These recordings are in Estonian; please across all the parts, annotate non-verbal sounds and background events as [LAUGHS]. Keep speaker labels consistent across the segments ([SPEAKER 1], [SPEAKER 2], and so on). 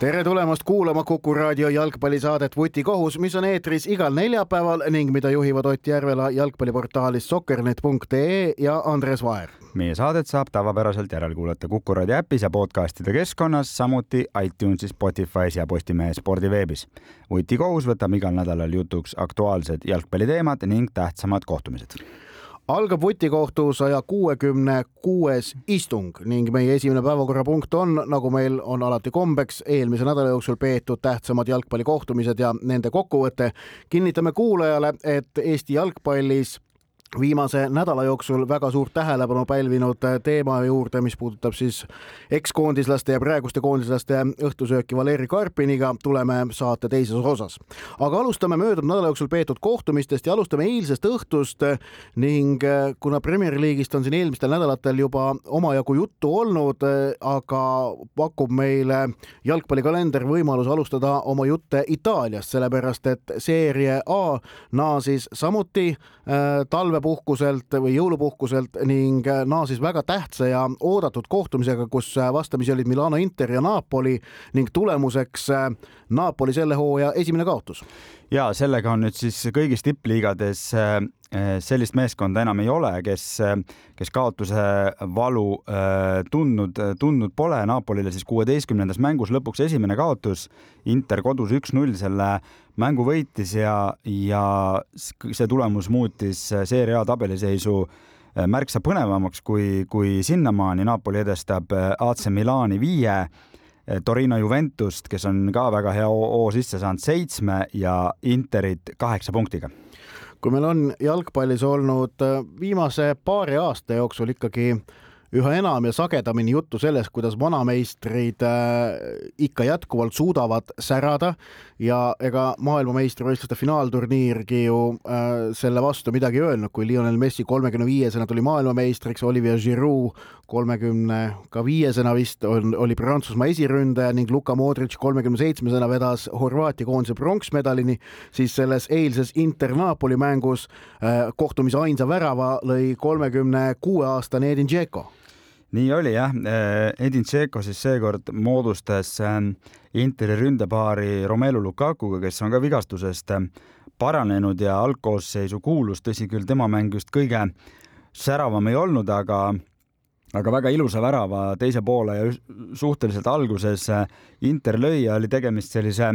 [SPEAKER 1] tere tulemast kuulama Kuku raadio jalgpallisaadet Vutikohus, mis on eetris igal neljapäeval ning mida juhivad Ott Järvela jalgpalliportaalist sokkernet.ee ja Andres Vaher.
[SPEAKER 2] meie saadet saab tavapäraselt järelkuulata Kuku raadio äpis ja podcastide keskkonnas, samuti iTunesis, Spotify's ja Postimehe spordiveebis. vutikohus võtab igal nädalal jutuks aktuaalsed jalgpalliteemad ning tähtsamad kohtumised
[SPEAKER 1] algab vutikohtu saja kuuekümne kuues istung ning meie esimene päevakorrapunkt on, nagu meil on alati kombeks, eelmise nädala jooksul peetud tähtsamad jalgpallikohtumised ja nende kokkuvõte. kinnitame kuulajale, et Eesti jalgpallis viimase nädala jooksul väga suurt tähelepanu pälvinud teema juurde, mis puudutab siis ekskoondislaste ja praeguste koondislaste õhtusööki Valeri Karpiniga, tuleme saate teises osas. aga alustame möödunud nädala jooksul peetud kohtumistest ja alustame eilsest õhtust ning kuna Premier League'ist on siin eelmistel nädalatel juba omajagu juttu olnud, aga pakub meile jalgpallikalender võimalus alustada oma jutte Itaaliast, sellepärast et seeria A naasis samuti äh, talve suvepuhkuselt või jõulupuhkuselt ning naasis väga tähtsa ja oodatud kohtumisega, kus vastamisi olid Milano Inter ja Napoli ning tulemuseks Napoli selle hooaja esimene kaotus.
[SPEAKER 2] Ja sellega on nüüd siis kõigis tippliigades äh, sellist meeskonda enam ei ole, kes, kes kaotuse valu äh, tundnud, tundnud pole. Napolile siis kuueteistkümnendas mängus lõpuks esimene kaotus. Inter kodus üks-null selle mängu võitis ja, ja see tulemus muutis Serie A tabeliseisu äh, märksa põnevamaks kui, kui sinnamaani Napoli edestab äh, AC Milani viie, äh, Torino Juventust, kes on ka väga hea hoo sisse saanud, seitsme ja Interit kaheksa punktiga.
[SPEAKER 1] Kui meil on jalgpallis olnud viimase paari aasta jooksul ikkagi üha enam ja sagedamini juttu sellest, kuidas vanameistrid äh, ikka jätkuvalt suudavad särada ja ega maailmameistrivõistluste finaalturniirgi ju äh, selle vastu midagi öelnud, kui Lionel Messi kolmekümne viiesena tuli maailmameistriks, Olivier Giroud kolmekümne ka viiesena vist on, oli Prantsusmaa esiründaja ning Luka Modric kolmekümne seitsmesena vedas Horvaatia koondise pronksmedalini, siis selles eilses Inter-Napoli mängus äh, kohtumise ainsa värava lõi kolmekümne kuue aastane Edin Dzeko
[SPEAKER 2] nii oli jah, äh, Edin Dzeko siis seekord moodustas ähm, Interi ründepaari Romelu Lukakuga, kes on ka vigastusest ähm, paranenud ja algkoosseisu kuulus, tõsi küll, tema mäng just kõige säravam ei olnud, aga aga väga ilusa värava teise poole ja suhteliselt alguses äh, Inter lõi ja oli tegemist sellise,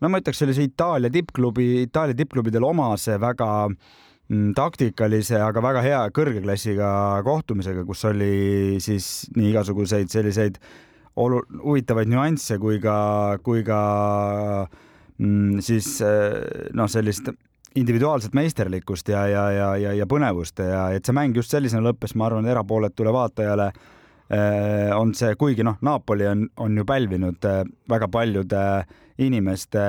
[SPEAKER 2] no ma ütleks sellise Itaalia tippklubi, Itaalia tippklubidele omase väga äh, taktikalise, aga väga hea kõrge klassiga kohtumisega, kus oli siis nii igasuguseid selliseid olu-, huvitavaid nüansse kui ka, kui ka mm, siis eh, noh, sellist individuaalset meisterlikkust ja, ja, ja, ja, ja põnevust ja et see mäng just sellisena lõppes, ma arvan, erapooletule vaatajale eh, on see, kuigi noh, Napoli on, on ju pälvinud eh, väga paljude äh, inimeste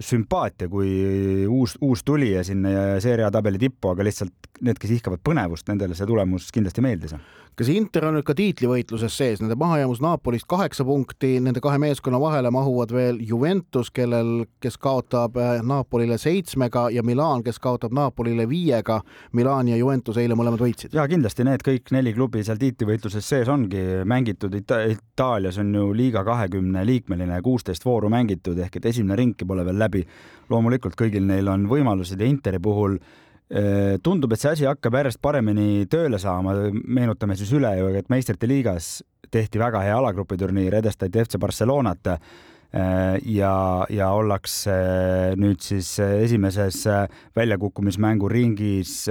[SPEAKER 2] sümpaatia kui uus, uus tulija sinna seeria tabeli tippu, aga lihtsalt need, kes ihkavad põnevust, nendele see tulemus kindlasti meeldis
[SPEAKER 1] kas Inter on nüüd ka tiitlivõitluses sees, nende mahajäämus Napolist kaheksa punkti, nende kahe meeskonna vahele mahuvad veel Juventus, kellel, kes kaotab äh, Napolile seitsmega ja Milan, kes kaotab Napolile viiega. Milan ja Juventus eile mõlemad võitsid.
[SPEAKER 2] ja kindlasti need kõik neli klubi seal tiitlivõitluses sees ongi mängitud Ita. Itaalias on ju liiga kahekümne liikmeline, kuusteist vooru mängitud ehk et esimene ringki pole veel läbi. loomulikult kõigil neil on võimalused ja Interi puhul tundub, et see asi hakkab järjest paremini tööle saama, meenutame siis üle ju, et meistrite liigas tehti väga hea alagrupiturniir, edestati FC Barcelonat äh, ja, ja ollakse nüüd siis esimeses väljakukkumismängu ringis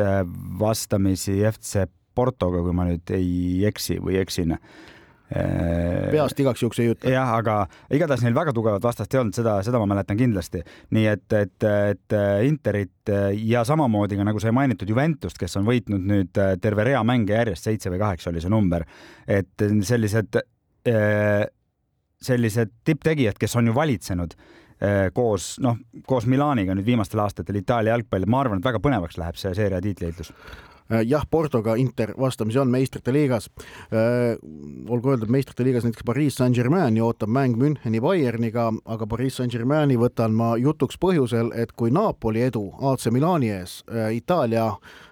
[SPEAKER 2] vastamisi FC Portoga, kui ma nüüd ei eksi või eksin.
[SPEAKER 1] Äh, peast igaks juhuks ei ütle.
[SPEAKER 2] jah, aga igatahes neil väga tugevat vastast ei olnud, seda, seda ma mäletan kindlasti. nii et, et, et Interit ja samamoodi ka nagu sai mainitud Juventust, kes on võitnud nüüd terve rea mänge järjest, seitse või kaheksa oli see number, et sellised, äh, sellised tipptegijad, kes on ju valitsenud äh, koos, noh, koos Milaniga nüüd viimastel aastatel Itaalia jalgpalli, ma arvan, et väga põnevaks läheb see seeria tiitliheitlus
[SPEAKER 1] Äh, jah, Portoga Inter vastamisi on meistrite liigas. Äh, olgu öeldud, meistrite liigas näiteks Pariis Saint-Germaini ootab mäng Müncheni Bayerniga, aga Pariis Saint-Germaini võtan ma jutuks põhjusel, et kui Napoli edu AC Milani ees äh, Itaalia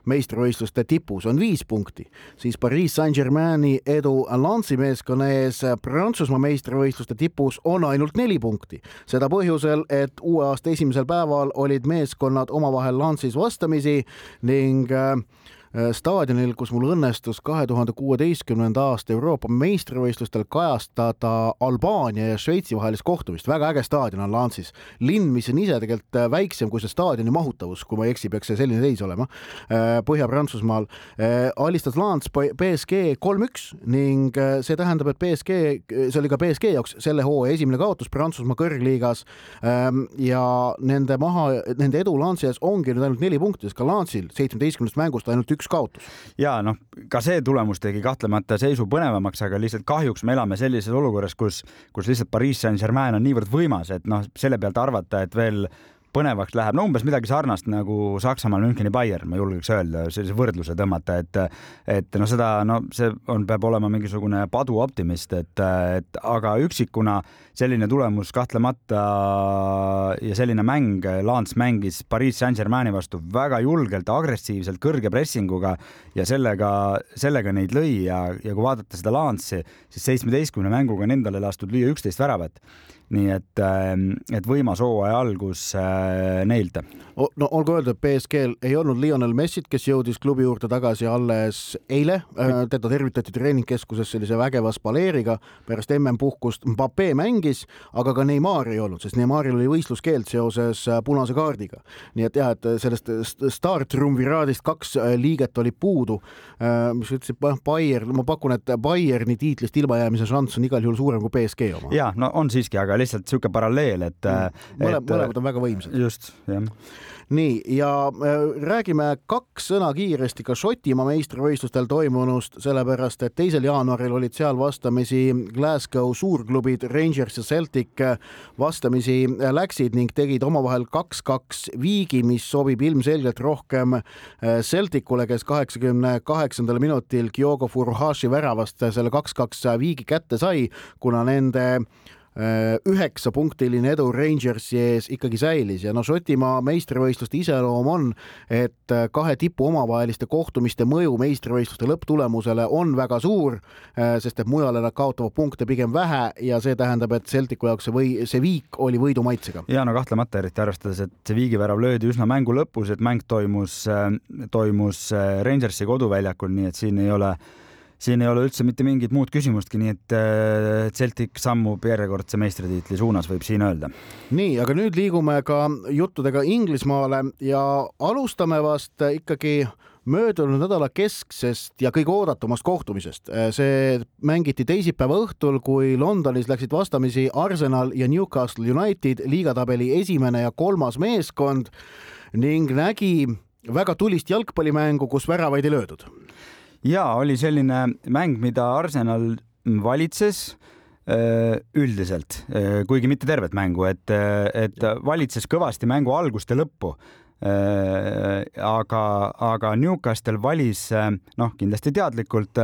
[SPEAKER 1] meistrivõistluste tipus on viis punkti, siis Pariis Saint-Germaini edu Lansi meeskonna ees Prantsusmaa meistrivõistluste tipus on ainult neli punkti. seda põhjusel, et uue aasta esimesel päeval olid meeskonnad omavahel Lansis vastamisi ning äh, Äh, staadionil, kus mul õnnestus kahe tuhande kuueteistkümnenda aasta Euroopa meistrivõistlustel kajastada Albaania ja Šveitsi vahelist kohtumist. väga äge staadion on Lansis, linn, mis on ise tegelikult äh, väiksem kui see staadioni mahutavus, kui ma ei eksi, peaks see selline seis olema. Äh, Põhja-Prantsusmaal alistas Lans BSG kolm-üks ning see tähendab, et BSG, see oli ka BSG jaoks selle hooaja esimene kaotus Prantsusmaa kõrgliigas. Ähm, ja nende maha, nende edu Lansi ees ongi nüüd ainult neli punkti, sest ka Lansil seitsmeteistkümnest mängust ainult üks üks kaotus.
[SPEAKER 2] ja noh, ka see tulemus tegi kahtlemata seisu põnevamaks, aga lihtsalt kahjuks me elame sellises olukorras, kus, kus lihtsalt Pariis Saint-Germain on niivõrd võimas, et noh, selle pealt arvata, et veel põnevaks läheb, no umbes midagi sarnast nagu Saksamaal Müncheni Bayern, ma julgeks öelda, sellise võrdluse tõmmata, et et no seda, no see on, peab olema mingisugune paduoptimist, et, et aga üksikuna selline tulemus kahtlemata ja selline mäng, Lance mängis Pariis Saint-Germaini vastu väga julgelt, agressiivselt, kõrge pressinguga ja sellega, sellega neid lõi ja, ja kui vaadata seda Lance'i, siis seitsmeteistkümne mänguga on endale lastud lüüa üksteist väravat nii et, ähm, et võimas hooaja algus äh, neilt.
[SPEAKER 1] no olgu öeldud, BSG-l ei olnud Lionel Messit, kes jõudis klubi juurde tagasi alles eile. Äh, teda tervitati treeningkeskuses sellise vägeva spaleeriga. pärast MM-puhkust Mbappe mängis, aga ka Neimar ei olnud, sest Neimaril oli võistluskeeld seoses äh, punase kaardiga. nii et jah, et sellest staartriumviraadist kaks liiget oli puudu. mis ütlesid, Bayern, ma pakun, et Bayerni tiitlist ilmajäämise šanss on igal juhul suurem kui BSG oma.
[SPEAKER 2] ja no on siiski, aga lihtsalt niisugune paralleel, et mm..
[SPEAKER 1] mõlemad, mõlemad on väga võimsad.
[SPEAKER 2] just, jah.
[SPEAKER 1] Nii, ja äh, räägime kaks sõna kiiresti ka Šotimaa meistrivõistlustel toimunust, sellepärast et teisel jaanuaril olid seal vastamisi Glasgow suurklubid Rangers ja Celtic. Vastamisi läksid ning tegid omavahel kaks-kaks viigi, mis sobib ilmselgelt rohkem äh, Celticule, kes kaheksakümne kaheksandal minutil Kyogo Furuhashi väravast selle kaks-kaks viigi kätte sai, kuna nende Äh, üheksapunktiline edu Rangersi ees ikkagi säilis ja no Šotimaa meistrivõistluste iseloom on, et äh, kahe tipu omavaheliste kohtumiste mõju meistrivõistluste lõpptulemusele on väga suur, äh, sest et mujale nad kaotavad punkte pigem vähe ja see tähendab, et Celticu jaoks see või see viik oli võidu maitsega.
[SPEAKER 2] ja no kahtlemata, eriti arvestades, et see viigivärav löödi üsna mängu lõpus, et mäng toimus, toimus Rangersi koduväljakul, nii et siin ei ole siin ei ole üldse mitte mingit muud küsimustki, nii et äh, Celtic sammub järjekordse meistritiitli suunas, võib siin öelda.
[SPEAKER 1] nii, aga nüüd liigume ka juttudega Inglismaale ja alustame vast ikkagi möödunud nädala kesksest ja kõige oodatumast kohtumisest. Äh, see mängiti teisipäeva õhtul, kui Londonis läksid vastamisi Arsenal ja Newcastle United, liigatabeli esimene ja kolmas meeskond ning nägi väga tulist jalgpallimängu, kus väravaid ei löödud
[SPEAKER 2] ja oli selline mäng, mida Arsenal valitses äh, üldiselt, äh, kuigi mitte tervet mängu, et, äh, et valitses kõvasti mängu algust ja lõppu. aga, aga Newcastle valis noh, kindlasti teadlikult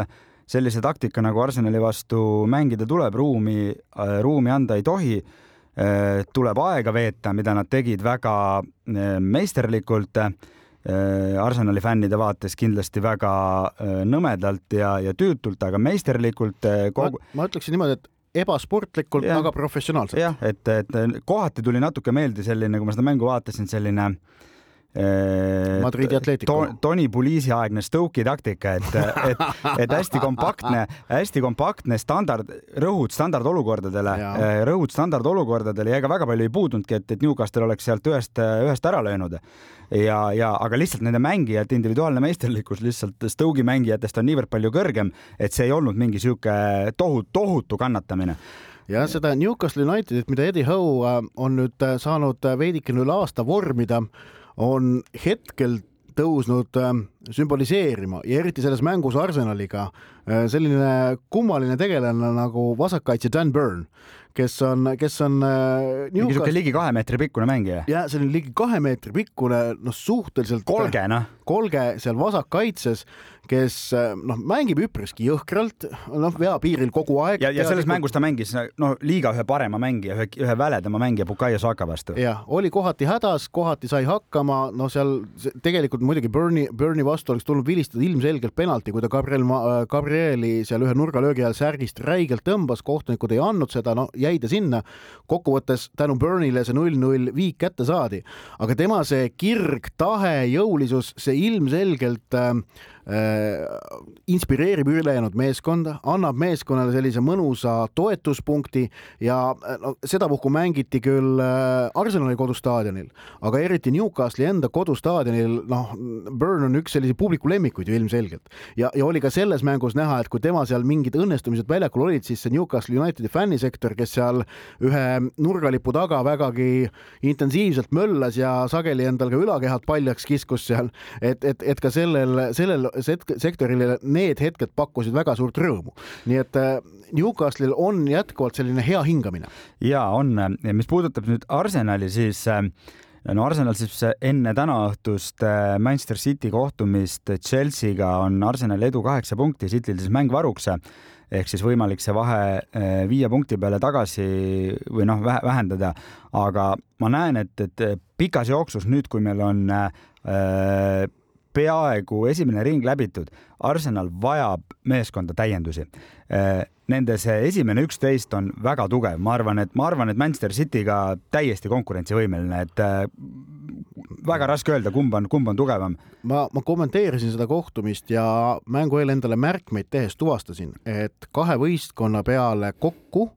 [SPEAKER 2] sellise taktika, nagu Arsenali vastu mängida tuleb, ruumi, ruumi anda ei tohi tuleb aega veeta, mida nad tegid väga meisterlikult Arsenali fännide vaates kindlasti väga äh, nõmedalt ja, ja tüütult, aga meisterlikult äh,
[SPEAKER 1] kogu.... ma ütleksin niimoodi, et ebasportlikult, aga professionaalselt.
[SPEAKER 2] jah, et, et kohati tuli natuke meelde selline, kui ma seda mängu vaatasin, selline
[SPEAKER 1] Madridi Atletico. to,.
[SPEAKER 2] Tony Puliisi aegne Stoke'i taktika, et, et, et hästi kompaktne, hästi kompaktne standard, rõhud standardolukordadele, rõhud standardolukordadele ja ega väga palju ei puudunudki, et, et Newcastle oleks sealt ühest, ühest ära löönud. Ja, ja aga lihtsalt nende mängijate individuaalne meisterlikkus lihtsalt Stoke'i mängijatest on niivõrd palju kõrgem, et see ei olnud mingi sihuke tohutu, tohutu kannatamine.
[SPEAKER 1] Ja seda Newcastle Unitedit, mida Eddie Howe äh, on nüüd äh, saanud äh, veidikene üle aasta vormida, on hetkel tõusnud äh, sümboliseerima ja eriti selles mängus Arsenaliga selline kummaline tegelane nagu vasakkaitse Dan Burn, kes on, kes on
[SPEAKER 2] mingi siuke ligi kahe meetri pikkune mängija.
[SPEAKER 1] ja see on ligi kahe meetri pikkune, noh, suhteliselt
[SPEAKER 2] kolge, noh.
[SPEAKER 1] kolge seal vasakkaitses kes noh, mängib üpriski jõhkralt, noh, veapiiril kogu aeg.
[SPEAKER 2] ja, ja selles mängus ta mängis no liiga ühe parema mängija, ühe, ühe väledama mängija Bukayo Saka vastu.
[SPEAKER 1] jah, oli kohati hädas, kohati sai hakkama, no seal tegelikult muidugi Burni, Burni vastu oleks tulnud vilistada ilmselgelt penalti, kui ta Gabriel, Gabrieli seal ühe nurgalöögi ajal särgist räigelt tõmbas, kohtunikud ei andnud seda, no jäi ta sinna. kokkuvõttes tänu Burnile see null-null viik kätte saadi, aga tema see kirg, tahe, jõulisus, see ilmselgelt äh, Äh, inspireerib ülejäänud meeskonda, annab meeskonnale sellise mõnusa toetuspunkti ja äh, no, sedapuhku mängiti küll äh, Arsenali kodustaadionil, aga eriti Newcastli enda kodustaadionil, noh, Burn on üks sellise publiku lemmikuid ju ilmselgelt. Ja, ja oli ka selles mängus näha, et kui tema seal mingid õnnestumised väljakul olid, siis see Newcastle Unitedi fännisektor, kes seal ühe nurgalipu taga vägagi intensiivselt möllas ja sageli endal ka ülakehad paljaks kiskus seal, et, et, et ka sellel, sellel sektorile need hetked pakkusid väga suurt rõõmu. nii et äh, Newcastle'il on jätkuvalt selline hea hingamine.
[SPEAKER 2] ja on, mis puudutab nüüd Arsenali, siis äh, no Arsenal siis enne tänaõhtust äh, Manchester City kohtumist Chelsea'ga on Arsenali edu kaheksa punkti, Cityl siis mäng varuks ehk siis võimalik see vahe viie punkti peale tagasi või noh, vähendada, aga ma näen, et, et pikas jooksus nüüd, kui meil on äh, peaaegu esimene ring läbitud. Arsenal vajab meeskonda täiendusi. Äh, nende see esimene üksteist on väga tugev, ma arvan, et ma arvan, et Manchester City'ga täiesti konkurentsivõimeline, et äh, väga raske öelda, kumb on, kumb on tugevam.
[SPEAKER 1] ma, ma kommenteerisin seda kohtumist ja mängu eel endale märkmeid tehes tuvastasin, et kahe võistkonna peale kokku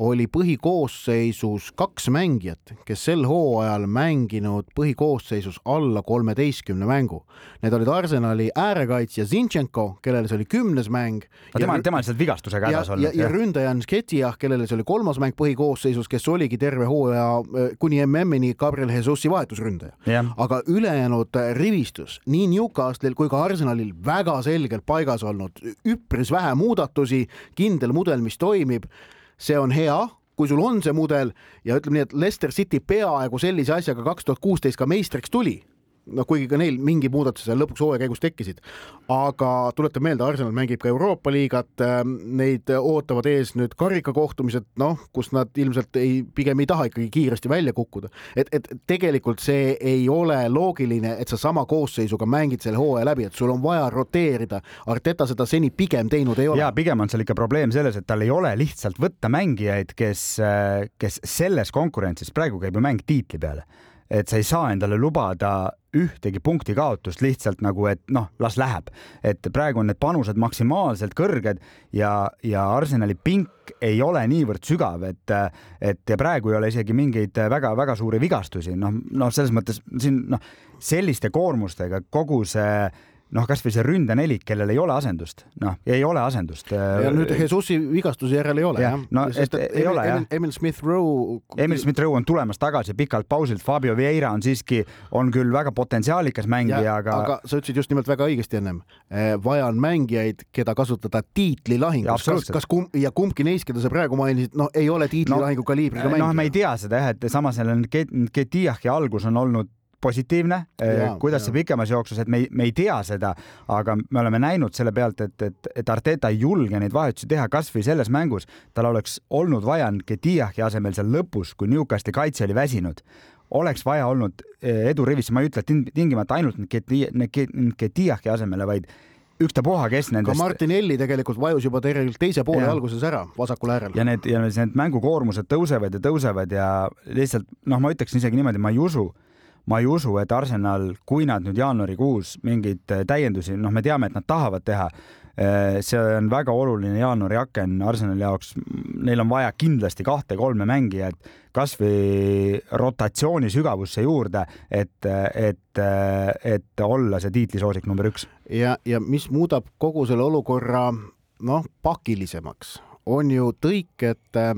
[SPEAKER 1] oli põhikoosseisus kaks mängijat, kes sel hooajal mänginud põhikoosseisus alla kolmeteistkümne mängu. Need olid Arsenali äärekaitsja Zinchenko, kellele see oli kümnes mäng.
[SPEAKER 2] tema, tema on lihtsalt vigastusega hädas
[SPEAKER 1] olnud. ja, ja ründaja Nketiah, kellele see oli kolmas mäng põhikoosseisus, kes oligi terve hooaja äh, kuni MM-ini Gabriel Jesusi vahetusründaja. aga ülejäänud rivistus nii Newcastle'il kui ka Arsenalil väga selgelt paigas olnud, üpris vähe muudatusi, kindel mudel, mis toimib see on hea, kui sul on see mudel ja ütleme nii, et Leicester City peaaegu sellise asjaga kaks tuhat kuusteist ka meistriks tuli noh, kuigi ka neil mingi muudatused seal lõpuks hooaja käigus tekkisid. aga tuletan meelde, Arsenal mängib ka Euroopa liigat, ähm, neid ootavad ees nüüd karikakohtumised, noh, kus nad ilmselt ei, pigem ei taha ikkagi kiiresti välja kukkuda. et, et tegelikult see ei ole loogiline, et sa sama koosseisuga mängid selle hooaja läbi, et sul on vaja roteerida. Arteta seda seni pigem teinud ei ole.
[SPEAKER 2] ja pigem on seal ikka probleem selles, et tal ei ole lihtsalt võtta mängijaid, kes, kes selles konkurentsis, praegu käib ju mäng tiitli peale et sa ei saa endale lubada ühtegi punkti kaotust lihtsalt nagu, et noh, las läheb. et praegu on need panused maksimaalselt kõrged ja, ja Arsenali pink ei ole niivõrd sügav, et, et ja praegu ei ole isegi mingeid väga-väga suuri vigastusi, noh, noh, selles mõttes siin noh, selliste koormustega kogu see noh, kasvõi see ründenelik, kellel ei ole asendust, noh, ei ole asendust.
[SPEAKER 1] ja nüüd Jesusi vigastuse järel ei ole
[SPEAKER 2] ja, jah? no et, et ei Emil, ole jah.
[SPEAKER 1] Emil Smith Rowe.
[SPEAKER 2] Emil Smith Rowe on tulemas tagasi pikalt pausilt, Fabio Vieira on siiski, on küll väga potentsiaalikas mängija, aga.
[SPEAKER 1] aga sa ütlesid just nimelt väga õigesti ennem vaja on mängijaid, keda kasutada tiitlilahingus, kas, kas kumb ja kumbki neist, keda sa praegu mainisid, no ei ole tiitlilahingu no, kaliibriga mängija.
[SPEAKER 2] noh, me ei tea seda jah, et samas seal on Ketiahi algus on olnud positiivne, äh, kuidas see pikemas jooksus, et me ei, me ei tea seda, aga me oleme näinud selle pealt, et, et, et Arteta ei julge neid vahetusi teha, kasvõi selles mängus tal oleks olnud vaja Nketiahi asemel seal lõpus, kui Newcastli kaitse oli väsinud, oleks vaja olnud äh, edurivisse, ma ei ütle tingimata ainult Nketiahi asemele, vaid ükstapuha, kes nendest.
[SPEAKER 1] ka Martinelli tegelikult vajus juba tegelikult teise poole ja. alguses ära vasakul äärel.
[SPEAKER 2] ja need ja need mängukoormused tõusevad ja tõusevad ja lihtsalt noh, ma ütleksin isegi niimoodi, ma ei usu ma ei usu, et Arsenal, kui nad nüüd jaanuarikuus mingeid äh, täiendusi, noh, me teame, et nad tahavad teha, äh, see on väga oluline jaanuari aken Arsenali jaoks. Neil on vaja kindlasti kahte-kolme mängijat, kasvõi rotatsiooni sügavusse juurde, et, et, et olla see tiitlisoosik number üks.
[SPEAKER 1] ja, ja mis muudab kogu selle olukorra noh, pakilisemaks, on ju tõik, et äh,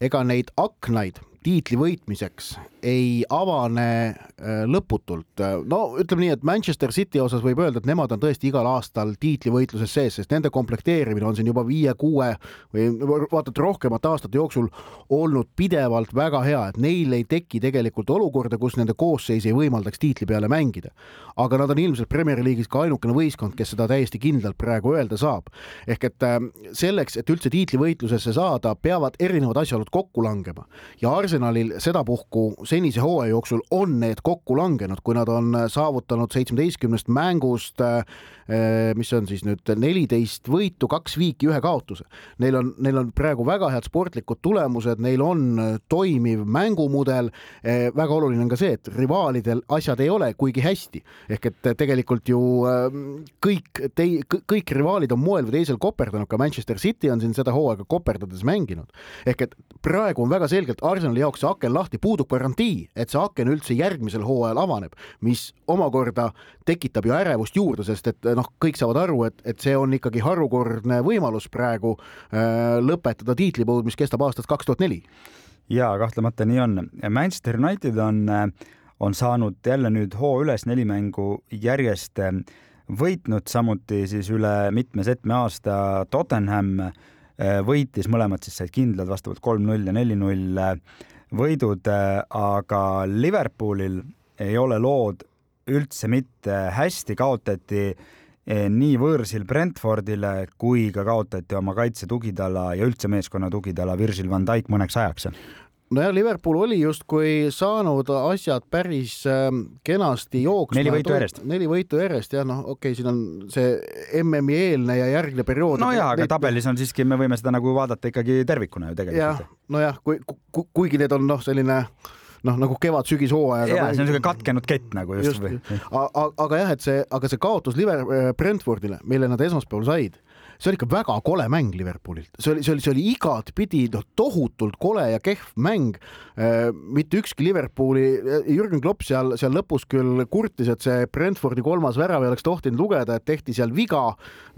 [SPEAKER 1] ega neid aknaid tiitli võitmiseks ei avane äh, lõputult. no ütleme nii, et Manchester City osas võib öelda, et nemad on tõesti igal aastal tiitlivõitluses sees, sest nende komplekteerimine on siin juba viie-kuue või vaata et rohkemate aastate jooksul olnud pidevalt väga hea, et neil ei teki tegelikult olukorda, kus nende koosseis ei võimaldaks tiitli peale mängida. aga nad on ilmselt Premier League'is ka ainukene võistkond, kes seda täiesti kindlalt praegu öelda saab. ehk et äh, selleks, et üldse tiitlivõitlusesse saada, peavad erinevad asjaolud kokku langema ja Arsenalil sedapuhku senise hooaja jooksul on need kokku langenud, kui nad on saavutanud seitsmeteistkümnest mängust, eh, mis on siis nüüd neliteist võitu, kaks viiki, ühe kaotuse. Neil on, neil on praegu väga head sportlikud tulemused, neil on toimiv mängumudel. Väga oluline on ka see, et rivaalidel asjad ei ole kuigi hästi, ehk et tegelikult ju kõik tei-, kõik rivaalid on moel või teisel koperdanud, ka Manchester City on siin seda hooaega koperdades mänginud. ehk et praegu on väga selgelt Arsenali jaoks see aken lahti, puudub garantii et see aken üldse järgmisel hooajal avaneb, mis omakorda tekitab ju ärevust juurde, sest et noh, kõik saavad aru, et, et see on ikkagi harukordne võimalus praegu äh, lõpetada tiitlipõud, mis kestab aastast kaks tuhat neli.
[SPEAKER 2] ja kahtlemata nii on. Manchester United on, äh, on saanud jälle nüüd hoo üles neli mängu järjest võitnud, samuti siis üle mitme-setme aasta Tottenham võitis, mõlemad siis said kindlad vastavalt kolm-null ja neli-null võidud, äh, aga Liverpoolil ei ole lood üldse mitte hästi, kaotati äh, nii võõrsil Brentfordile kui ka kaotati oma kaitse tugitala ja üldse meeskonna tugitala Virgil van Dijk mõneks ajaks
[SPEAKER 1] nojah, Liverpool oli justkui saanud asjad päris äh, kenasti jooksma.
[SPEAKER 2] neli võitu järjest.
[SPEAKER 1] neli võitu järjest jah, noh, okei okay,, siin on see MM-i eelne ja järgne periood.
[SPEAKER 2] nojah, aga tabelis on siiski, me võime seda nagu vaadata ikkagi tervikuna ju tegelikult.
[SPEAKER 1] jah, nojah, kui ku,, kuigi need on noh, selline noh, nagu kevad-sügishooajaga.
[SPEAKER 2] jaa, see on niisugune katkenud kett nagu just, just.
[SPEAKER 1] või. aga jah, et see, aga see kaotus Liver-, Brentfordile, mille nad esmaspäeval said see oli ikka väga kole mäng Liverpoolilt, see oli, see oli, see oli igatpidi noh, tohutult kole ja kehv mäng. Äh, mitte ükski Liverpooli, äh, Jürgen Klopp seal, seal lõpus küll kurtis, et see Brentfordi kolmas värav ei oleks tohtinud lugeda, et tehti seal viga,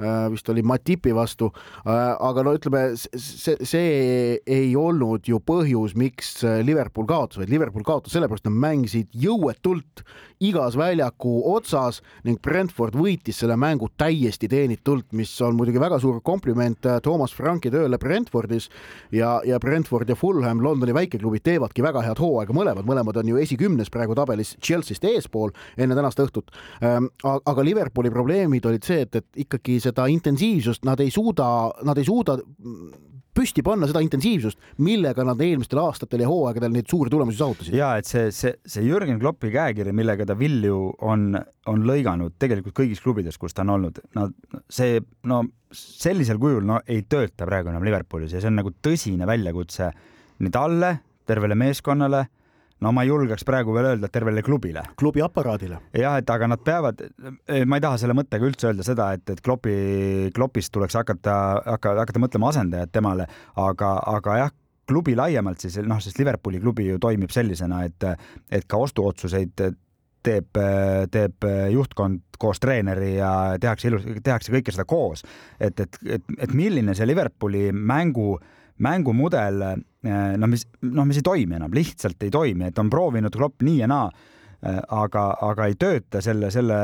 [SPEAKER 1] äh, vist oli Matipi vastu. aga no ütleme, see, see ei olnud ju põhjus, miks Liverpool kaotas, vaid Liverpool kaotas sellepärast, et nad mängisid jõuetult igas väljaku otsas ning Brentford võitis selle mängu täiesti teenitult, mis on muidugi väga suur kompliment äh, Toomas Franki tööle Brentfordis ja, ja Brentford ja Fulham, Londoni väikeklubid teevadki väga head hooaega mõlemad, mõlemad on ju esikümnes praegu tabelis Chelsea'st eespool enne tänast õhtut. Ähm, aga Liverpooli probleemid olid see, et, et ikkagi seda intensiivsust nad ei suuda, nad ei suuda püsti panna seda intensiivsust, millega nad eelmistel aastatel ja hooaegadel neid suuri tulemusi saavutasid.
[SPEAKER 2] ja et see, see, see Jürgen Kloppi käekiri, millega ta vilju on, on lõiganud tegelikult kõigis klubides, kus ta on olnud, no see, no sellisel kujul no ei tööta praegu enam Liverpoolis ja see on nagu tõsine väljakutse nii talle, tervele meeskonnale no ma ei julgeks praegu veel öelda tervele klubile.
[SPEAKER 1] klubi aparaadile.
[SPEAKER 2] jah, et aga nad peavad, ma ei taha selle mõttega üldse öelda seda, et, et Klopi, Klopist tuleks hakata, hakata, hakata mõtlema asendajat temale, aga, aga jah, klubi laiemalt siis noh, sest Liverpooli klubi ju toimib sellisena, et, et ka ostuotsuseid teeb, teeb juhtkond koos treeneri ja tehakse ilus, tehakse kõike seda koos. et, et, et, et milline see Liverpooli mängu äh, mängumudel, eh, noh, mis, noh, mis ei toimi enam, lihtsalt ei toimi, et on proovinud Klopp nii ja naa, eh, aga, aga ei tööta selle, selle,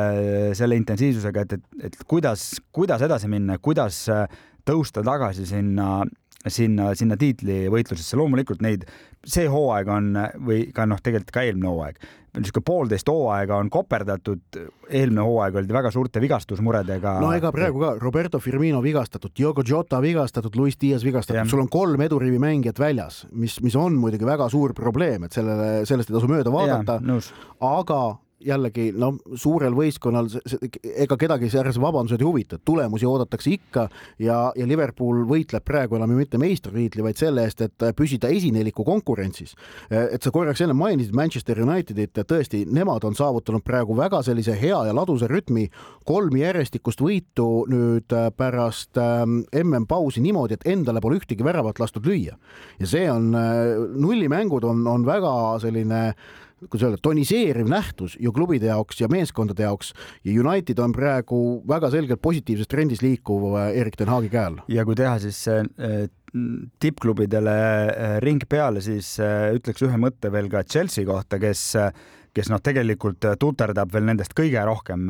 [SPEAKER 2] selle intensiivsusega, et, et, et kuidas, kuidas edasi minna, kuidas eh, tõusta tagasi sinna, sinna, sinna tiitlivõitlusesse. loomulikult neid, see hooaeg on või ka noh, tegelikult ka eelmine hooaeg. Niisugune poolteist hooaega on koperdatud, eelmine hooaeg oldi väga suurte vigastusmuredega.
[SPEAKER 1] no ega praegu ka Roberto Firmino vigastatud, Diogo Jota vigastatud, Luis Diaz vigastatud, sul on kolm edurivi mängijat väljas, mis, mis on muidugi väga suur probleem, et sellele, sellest ei tasu mööda vaadata, aga jällegi no suurel võistkonnal ega kedagi säärase vabandused ei huvita, tulemusi oodatakse ikka ja, ja Liverpool võitleb praegu enam ju mitte meistritiitli, vaid selle eest, et püsida esineliku konkurentsis. et sa korraks enne mainisid Manchester Unitedit, tõesti, nemad on saavutanud praegu väga sellise hea ja ladusa rütmi, kolm järjestikust võitu nüüd pärast MM-pausi ähm, niimoodi, et endale pole ühtegi väravat lastud lüüa. ja see on, äh, nullimängud on, on väga selline kuidas öelda, toniseeriv nähtus ju klubide jaoks ja meeskondade jaoks ja United on praegu väga selgelt positiivses trendis liikuv äh, Erik ten Haagi käe all.
[SPEAKER 2] ja kui teha siis see tippklubidele ring peale, siis ütleks ühe mõtte veel ka Chelsea kohta, kes kes noh, tegelikult tuterdab veel nendest kõige rohkem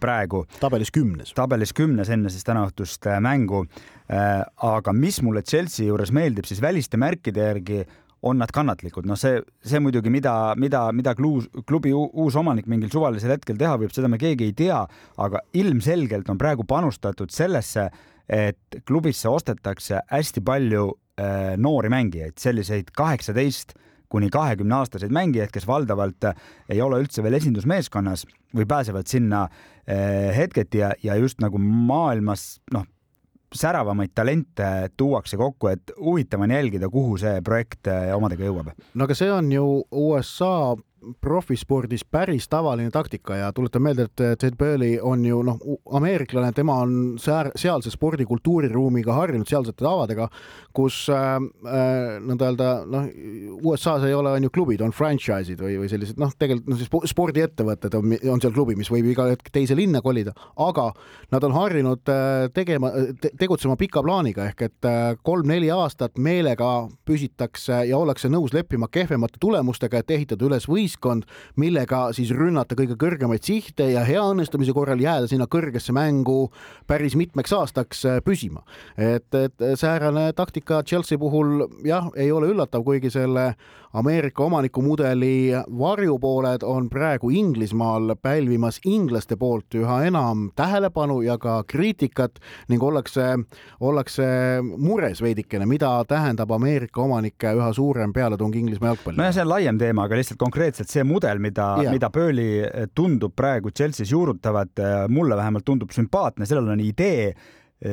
[SPEAKER 2] praegu.
[SPEAKER 1] tabelis kümnes.
[SPEAKER 2] tabelis kümnes enne siis tänaõhtust mängu. aga mis mulle Chelsea juures meeldib, siis väliste märkide järgi on nad kannatlikud, noh, see, see muidugi, mida, mida, mida kluus, klubi uus omanik mingil suvalisel hetkel teha võib, seda me keegi ei tea, aga ilmselgelt on praegu panustatud sellesse, et klubisse ostetakse hästi palju äh, noori mängijaid, selliseid kaheksateist kuni kahekümne aastaseid mängijaid, kes valdavalt ei ole üldse veel esindusmeeskonnas või pääsevad sinna äh, hetketi ja, ja just nagu maailmas noh, säravamaid talente tuuakse kokku, et huvitav on jälgida, kuhu see projekt eh, omadega jõuab.
[SPEAKER 1] no aga see on ju USA profispordis päris tavaline taktika ja tuletan meelde, et Ted Burley on ju noh, ameeriklane, tema on säär, sealse spordi kultuuriruumiga harjunud, sealsete tavadega, kus äh, äh nõnda öelda noh, USA-s ei ole on ju klubid, on franchise'id või, või sellised noh, tegelikult noh, siis spordiettevõtted on, on seal klubi, mis võib iga hetk teise linna kolida, aga nad on harjunud äh, tegema te,, tegutsema pika plaaniga ehk et äh, kolm-neli aastat meelega püsitakse ja ollakse nõus leppima kehvemate tulemustega, et ehitada üles võistkond võistkond, millega siis rünnata kõige kõrgemaid sihte ja hea õnnestumise korral jääda sinna kõrgesse mängu päris mitmeks aastaks äh, püsima. et, et säärane taktika Chelsea puhul jah, ei ole üllatav, kuigi selle Ameerika omanikumudeli varjupooled on praegu Inglismaal pälvimas inglaste poolt üha enam tähelepanu ja ka kriitikat ning ollakse, ollakse mures veidikene, mida tähendab Ameerika omanike üha suurem pealetung Inglismaa jalgpallile.
[SPEAKER 2] nojah, see on laiem teema, aga lihtsalt konkreetselt see mudel, mida, mida Burnley tundub praegu Chelsea's juurutavat, mulle vähemalt tundub sümpaatne, sellel on idee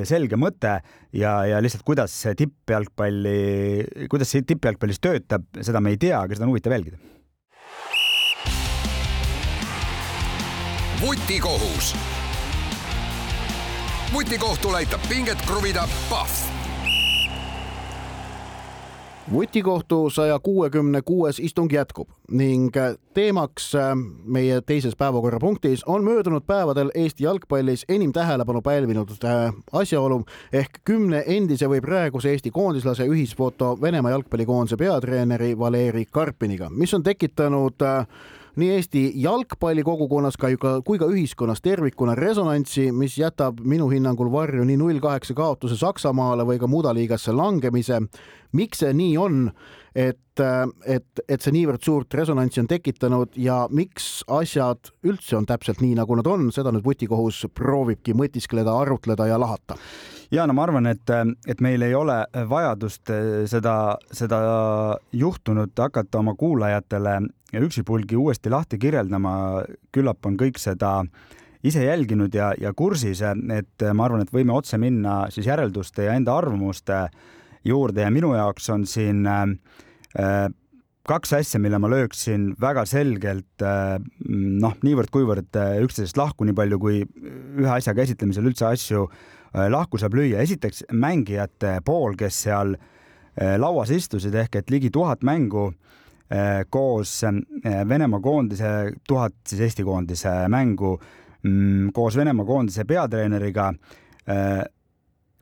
[SPEAKER 2] selge mõte ja, ja lihtsalt kuidas see tippjalgpalli, kuidas see tippjalgpallis töötab, seda me ei tea, aga seda on huvitav jälgida.
[SPEAKER 3] vutikohus. vutikohtul aitab pinget kruvida Pahv
[SPEAKER 1] vutikohtu saja kuuekümne kuues istung jätkub ning teemaks äh, meie teises päevakorrapunktis on möödunud päevadel Eesti jalgpallis enim tähelepanu pälvinud äh, asjaolu ehk kümne endise või praeguse Eesti koondislase ühisfoto Venemaa jalgpallikoondise peatreeneri Valeri Karpiniga, mis on tekitanud äh, nii Eesti jalgpallikogukonnas ka, kui ka ühiskonnas tervikuna resonantsi, mis jätab minu hinnangul varju nii null kaheksa kaotuse Saksamaale või ka mudaliigasse langemise. miks see nii on, et, et, et see niivõrd suurt resonantsi on tekitanud ja miks asjad üldse on täpselt nii, nagu nad on, seda nüüd vutikohus proovibki mõtiskleda, arutleda ja lahata
[SPEAKER 2] ja no ma arvan, et, et meil ei ole vajadust seda, seda juhtunut hakata oma kuulajatele üksipulgi uuesti lahti kirjeldama, küllap on kõik seda ise jälginud ja, ja kursis, et ma arvan, et võime otse minna siis järelduste ja enda arvamuste juurde ja minu jaoks on siin äh, kaks asja, mille ma lööksin väga selgelt äh, noh, niivõrd-kuivõrd äh, üksteisest lahku, nii palju kui ühe asja käsitlemisel üldse asju äh, lahku saab lüüa. esiteks mängijate pool, kes seal lauas istusid ehk et ligi tuhat mängu äh, koos eh, Venemaa koondise, tuhat siis Eesti koondise mängu mm, koos Venemaa koondise peatreeneriga. Eh,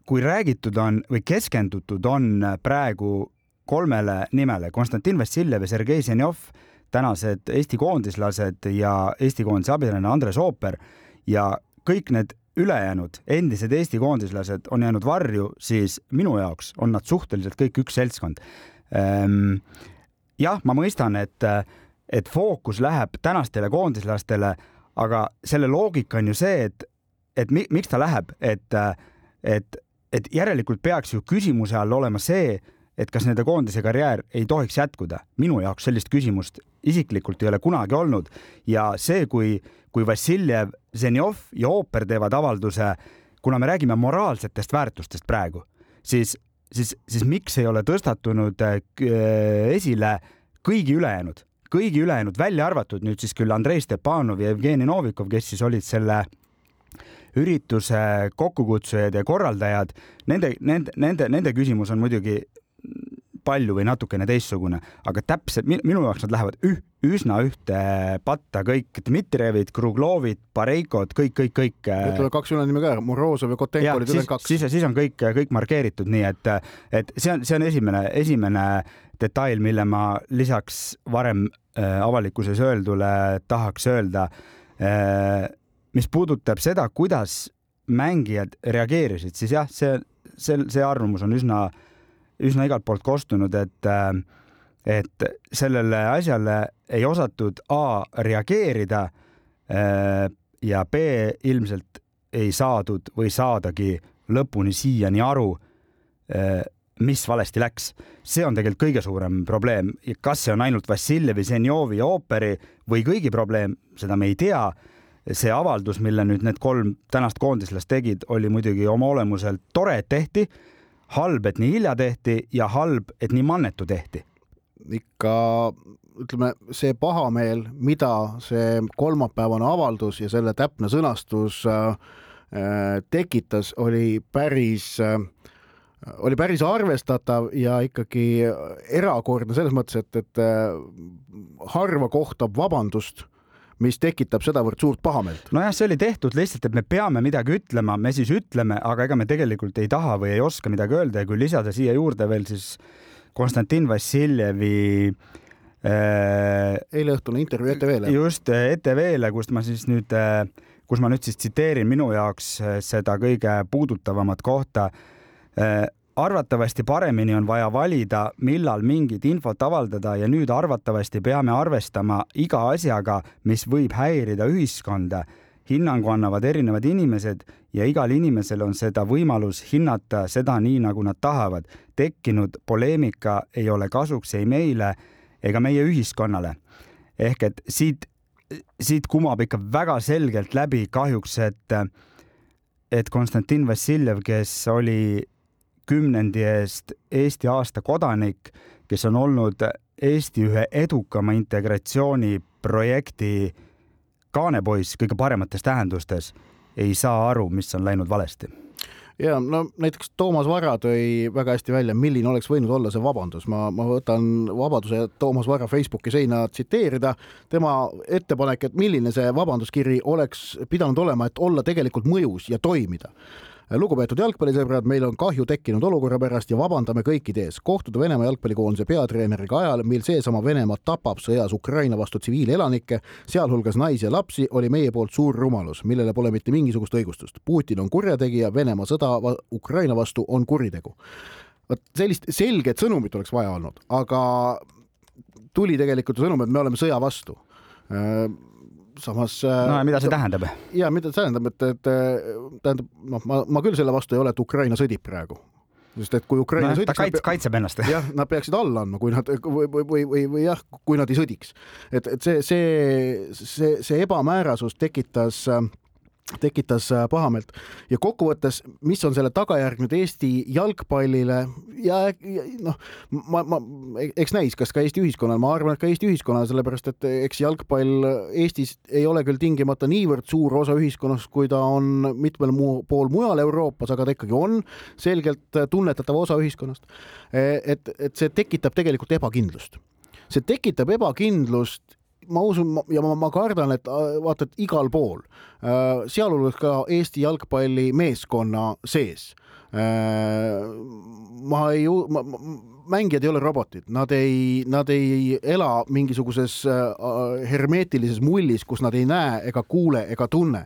[SPEAKER 2] kui räägitud on või keskendutud on praegu kolmele nimele, Konstantin Vassiljev ja Sergei Zenjov, tänased Eesti koondislased ja Eesti koondise abitreener Andres Ooper ja kõik need ülejäänud endised Eesti koondislased on jäänud varju, siis minu jaoks on nad suhteliselt kõik üks seltskond ehm, jah, ma mõistan, et, et fookus läheb tänastele koondislastele, aga selle loogika on ju see, et, et mi, miks ta läheb, et, et, et järelikult peaks ju küsimuse all olema see, et kas nende koondise karjäär ei tohiks jätkuda. minu jaoks sellist küsimust isiklikult ei ole kunagi olnud ja see, kui, kui Vassiljev, Zenjov ja Ooper teevad avalduse, kuna me räägime moraalsetest väärtustest praegu, siis siis, siis miks ei ole tõstatunud äh, esile kõigi ülejäänud, kõigi ülejäänud, välja arvatud nüüd siis küll Andrei Stepanov ja Jevgeni Novikov, kes siis olid selle ürituse kokkukutsujad ja korraldajad. Nende, nende, nende, nende küsimus on muidugi palju või natukene teistsugune, aga täpselt minu jaoks nad lähevad üh, üsna ühte patta kõik, Dmitrijevid, Kruglovid, Pareikod, kõik, kõik, kõik.
[SPEAKER 1] ütleme kaks ülennimi ka, Morozov ja Kotenko olid ülejäänud kaks.
[SPEAKER 2] siis, siis on kõik, kõik markeeritud, nii et, et see on, see on esimene, esimene detail, mille ma lisaks varem äh, avalikkuses öeldule tahaks öelda äh,. mis puudutab seda, kuidas mängijad reageerisid, siis jah, see, see, see arvamus on üsna, üsna igalt poolt kostunud, et äh, et sellele asjale ei osatud A reageerida äh, ja B ilmselt ei saadud või saadagi lõpuni siiani aru, äh, mis valesti läks. see on tegelikult kõige suurem probleem. kas see on ainult Vassiljevi, Zenjovi ooperi või kõigi probleem, seda me ei tea. see avaldus, mille nüüd need kolm tänast koondislast tegid, oli muidugi oma olemuselt tore, et tehti, halb, et nii hilja tehti ja halb, et nii mannetu tehti.
[SPEAKER 1] Ikka ütleme, see pahameel, mida see kolmapäevane avaldus ja selle täpne sõnastus äh, äh, tekitas, oli päris äh, oli päris arvestatav ja ikkagi erakordne selles mõttes, et, et harva kohtab vabandust, mis tekitab sedavõrd suurt pahameelt.
[SPEAKER 2] nojah, see oli tehtud lihtsalt, et me peame midagi ütlema, me siis ütleme, aga ega me tegelikult ei taha või ei oska midagi öelda ja kui lisada siia juurde veel siis Konstantin Vassiljevi
[SPEAKER 1] äh, eileõhtune intervjuu ETV-le.
[SPEAKER 2] just, äh, ETV-le, kust ma siis nüüd, äh, kus ma nüüd siis tsiteerin minu jaoks seda kõige puudutavamat kohta. Arvatavasti paremini on vaja valida, millal mingit infot avaldada ja nüüd arvatavasti peame arvestama iga asjaga, mis võib häirida ühiskonda hinnangu annavad erinevad inimesed ja igal inimesel on seda võimalus hinnata seda nii, nagu nad tahavad. tekkinud poleemika ei ole kasuks ei meile ega meie ühiskonnale. ehk et siit, siit kumab ikka väga selgelt läbi kahjuks, et, et Konstantin Vassiljev, kes oli kümnendi eest Eesti aasta kodanik, kes on olnud Eesti ühe edukama integratsiooniprojekti kaanepoiss kõige paremates tähendustes ei saa aru, mis on läinud valesti.
[SPEAKER 1] Ja no näiteks Toomas Vara tõi väga hästi välja, milline oleks võinud olla see vabandus, ma, ma võtan vabaduse Toomas Vara Facebooki seina tsiteerida. tema ettepanek, et milline see vabanduskiri oleks pidanud olema, et olla tegelikult mõjus ja toimida lugupeetud jalgpallisõbrad, meil on kahju tekkinud olukorra pärast ja vabandame kõikide ees. kohtuda Venemaa jalgpallikoondise peatreeneriga ajal, mil seesama Venemaa tapab sõjas Ukraina vastu tsiviilelanikke, sealhulgas naisi ja lapsi, oli meie poolt suur rumalus, millele pole mitte mingisugust õigustust. Putin on kurjategija, Venemaa sõda Ukraina vastu on kuritegu. vot sellist selget sõnumit oleks vaja olnud, aga tuli tegelikult sõnum, et me oleme sõja vastu samas.
[SPEAKER 2] no ja mida see tähendab?
[SPEAKER 1] ja mida see tähendab, et, et tähendab, noh, ma, ma küll selle vastu ei ole, et Ukraina sõdib praegu sest et kui Ukraina no, sõdiks.
[SPEAKER 2] kaitseb, kaitseb ennast.
[SPEAKER 1] jah, nad peaksid alla andma, kui nad või, või, või, või jah, kui nad ei sõdiks. et, et see, see, see, see ebamäärasus tekitas äh, tekitas äh, pahameelt. Ja kokkuvõttes, mis on selle tagajärg nüüd Eesti jalgpallile? Ja, ja noh, ma, ma, eks näis, kas ka Eesti ühiskonnal, ma arvan, et ka Eesti ühiskonnal, sellepärast et eks jalgpall Eestis ei ole küll tingimata niivõrd suur osa ühiskonnast, kui ta on mitmel muu pool mujal Euroopas, aga ta ikkagi on selgelt tunnetatav osa ühiskonnast. E, et, et see tekitab tegelikult ebakindlust. See tekitab ebakindlust ma usun ja ma, ma kardan, et äh, vaata, et igal pool, äh, sealhulgas ka Eesti jalgpallimeeskonna sees. Äh, ma ei, mängijad ei ole robotid, nad ei, nad ei ela mingisuguses hermeetilises mullis, kus nad ei näe ega kuule ega tunne,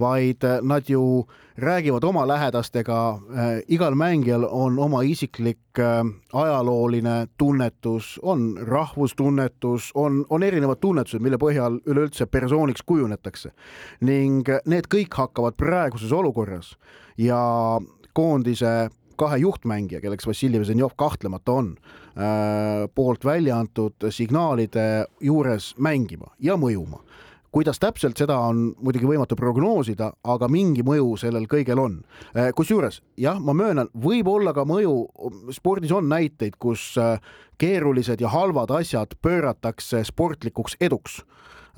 [SPEAKER 1] vaid nad ju räägivad oma lähedastega, äh, igal mängijal on oma isiklik äh, ajalooline tunnetus, on rahvustunnetus, on, on erinevad tunnetused, mille põhjal üleüldse persooniks kujunetakse. ning need kõik hakkavad praeguses olukorras ja koondise kahe juhtmängija, kelleks Vassiljev Zenjov kahtlemata on, äh, poolt välja antud signaalide juures mängima ja mõjuma. Kuidas täpselt, seda on muidugi võimatu prognoosida, aga mingi mõju sellel kõigel on. Äh, kusjuures jah, ma möönan, võib olla ka mõju, spordis on näiteid, kus äh, keerulised ja halvad asjad pööratakse sportlikuks eduks.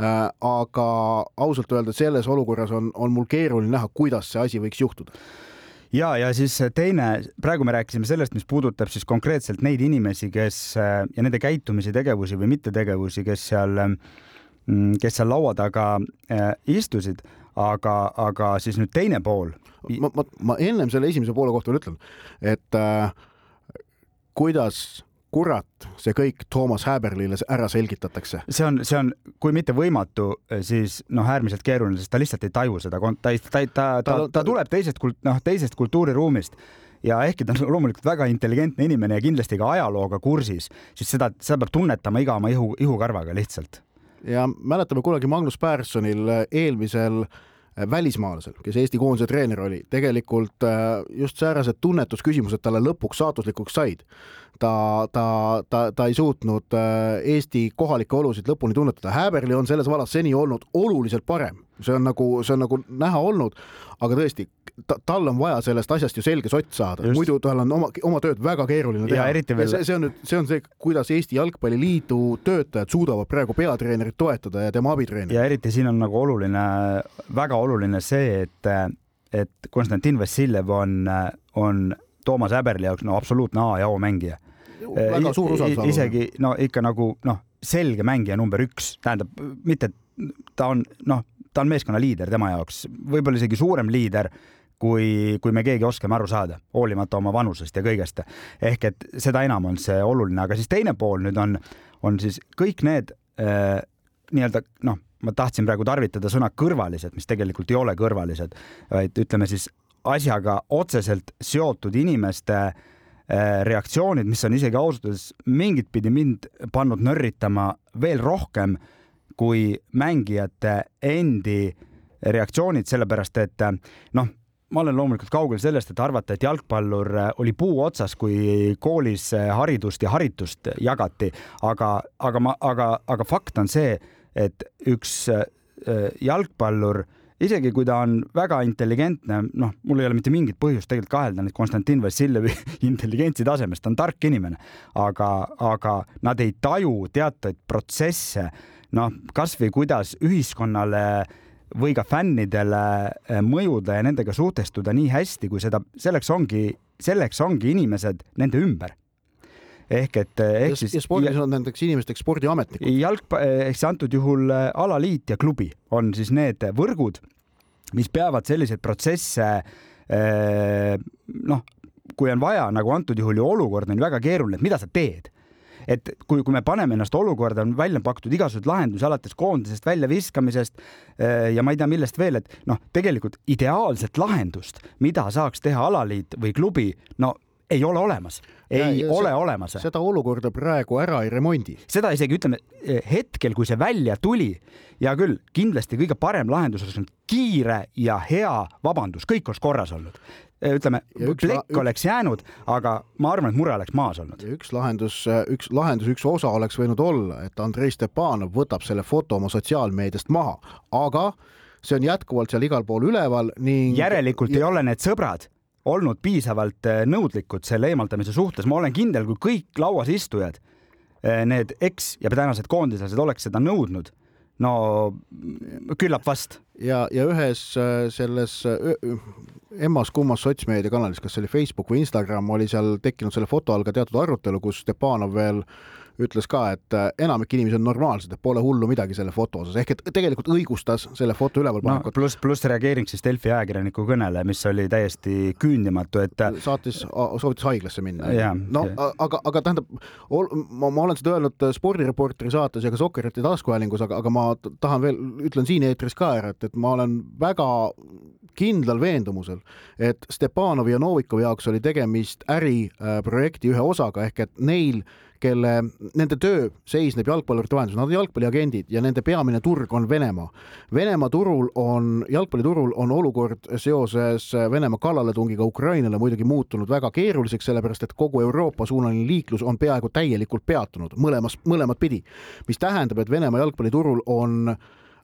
[SPEAKER 1] Aga ausalt öelda selles olukorras on, on mul keeruline näha, kuidas see asi võiks juhtuda
[SPEAKER 2] ja, ja siis teine, praegu me rääkisime sellest, mis puudutab siis konkreetselt neid inimesi, kes ja nende käitumisi, tegevusi või mittetegevusi, kes seal, mm, kes seal laua taga istusid, aga, aga siis nüüd teine pool.
[SPEAKER 1] ma, ma, ma ennem selle esimese poole kohta veel ütlen, et äh, kuidas kurat see kõik Toomas Häberlile ära selgitatakse?
[SPEAKER 2] see on, see on, kui mitte võimatu, siis noh, äärmiselt keeruline, sest ta lihtsalt ei taju seda, ta, ta, ta, ta, ta, tuleb teisest, noh, teisest kultuuriruumist ja ehkki ta on [LAUGHS] loomulikult väga intelligentne inimene ja kindlasti ka ajalooga kursis, siis seda, seda peab tunnetama iga oma ihu, ihukarvaga lihtsalt.
[SPEAKER 1] ja mäletame kunagi Magnus eelmisel äh, Äh, välismaalasel, kes Eesti koondise treener oli, tegelikult äh, just säärased tunnetusküsimused talle lõpuks saatuslikuks said. Ta, ta, ta, ta ei suutnud äh, Eesti kohalikke olusid lõpuni tunnetada. Häberli on selles vallas seni olnud oluliselt parem, see on nagu, see on nagu näha olnud, aga tõesti, ta, tal on vaja sellest asjast ju selge sott saada, muidu tal on oma, oma tööd väga keeruline teha. Veel... see, see on nüüd, see on see, kuidas Eesti Jalgpalliliidu töötajad suudavad praegu peatreenerit toetada ja tema abitreenerit.
[SPEAKER 2] ja eriti siin on nagu oluline, väga oluline see, et, et Konstantin Vassiljev on, on Toomas Häberli jaoks no absoluutne A ja O mängija.
[SPEAKER 1] väga suur usaldus.
[SPEAKER 2] isegi no ikka nagu noh, selge mängija number üks, tähendab mitte, ta on noh, ta on meeskonna liider tema jaoks, võib-olla isegi suurem liider kui, kui me keegi oskame aru saada, hoolimata oma vanusest ja kõigest. ehk et seda enam on see oluline, aga siis teine pool nüüd on, on siis kõik need äh, nii-öelda noh, ma tahtsin praegu tarvitada sõna kõrvalised, mis tegelikult ei ole kõrvalised, vaid ütleme siis asjaga otseselt seotud inimeste äh, reaktsioonid, mis on isegi ausalt öeldes mingit pidi mind pannud nörritama veel rohkem kui mängijate endi reaktsioonid, sellepärast et noh, ma olen loomulikult kaugel sellest, et arvata, et jalgpallur äh, oli puu otsas, kui koolis äh, haridust ja haritust jagati, aga, aga ma, aga, aga fakt on see, et üks äh, jalgpallur isegi kui ta on väga intelligentne, noh, mul ei ole mitte mingit põhjust tegelikult kahelda nüüd Konstantin Vassiljevi [LAUGHS] intelligentsi tasemest, ta on tark inimene, aga, aga nad ei taju teatud protsesse, noh, kasvõi kuidas ühiskonnale või ka fännidele eh, mõjuda ja nendega suhtestuda nii hästi, kui seda, selleks ongi, selleks ongi inimesed nende ümber ehk et
[SPEAKER 1] eh, ehk siis. ja spordis on nendeks inimesteks spordiametnikud.
[SPEAKER 2] jalgpall, ehk siis antud juhul eh, alaliit ja klubi on siis need võrgud, mis peavad selliseid protsesse noh, kui on vaja, nagu antud juhul ju olukord on väga keeruline, et mida sa teed et kui, kui me paneme ennast olukorda, on välja pakutud igasuguseid lahendusi alates koondisest väljaviskamisest eh, ja ma ei tea, millest veel, et noh, tegelikult ideaalset lahendust, mida saaks teha alaliit või klubi, no ei ole olemas, ei ja, ole see, olemas.
[SPEAKER 1] seda olukorda praegu ära ei remondi.
[SPEAKER 2] seda isegi ütleme eh, hetkel, kui see välja tuli, hea küll, kindlasti kõige parem lahendus oleks olnud kiire ja hea vabandus, kõik oleks korras olnud. Eh, ütleme, plekk oleks jäänud, aga ma arvan, et mure oleks maas olnud.
[SPEAKER 1] üks lahendus, üks lahendus, üks osa oleks võinud olla, et Andrei Stepanov võtab selle foto oma sotsiaalmeediast maha, aga see on jätkuvalt seal igal pool üleval ning.
[SPEAKER 2] järelikult ja... ei ole need sõbrad olnud piisavalt eh, nõudlikud selle eemaldamise suhtes, ma olen kindel, kui kõik lauas istujad, eh, need eks- ja tänased koondislased oleks seda nõudnud, no küllap vast.
[SPEAKER 1] ja, ja ühes selles emmas-kummas sotsmeediakanalis, kas see oli Facebook või Instagram, oli seal tekkinud selle foto all ka teatud arutelu, kus Stepanov veel ütles ka, et äh, enamik inimesi on normaalsed, et pole hullu midagi selle foto osas, ehk et tegelikult õigustas selle foto ülevalpanekut
[SPEAKER 2] no,. pluss, pluss reageering siis Delfi ajakirjaniku kõnele, mis oli täiesti küündimatu, et
[SPEAKER 1] äh, saatis, soovitas haiglasse minna. no aga, aga tähendab, ma, ma olen seda öelnud äh, spordireporteri saates ja ka Sokkeriti taskuhäälingus, aga, aga ma tahan veel, ütlen siin eetris ka ära, et, et ma olen väga kindlal veendumusel, et Stepanovi ja Novikovi jaoks oli tegemist äriprojekti ühe osaga ehk et neil kelle, nende töö seisneb jalgpallurite vahenduses, nad on jalgpalliagendid ja nende peamine turg on Venemaa. Venemaa turul on, jalgpalliturul on olukord seoses Venemaa kallaletungiga Ukrainale muidugi muutunud väga keeruliseks, sellepärast et kogu Euroopa suunaline liiklus on peaaegu täielikult peatunud mõlemas, mõlemat pidi, mis tähendab, et Venemaa jalgpalliturul on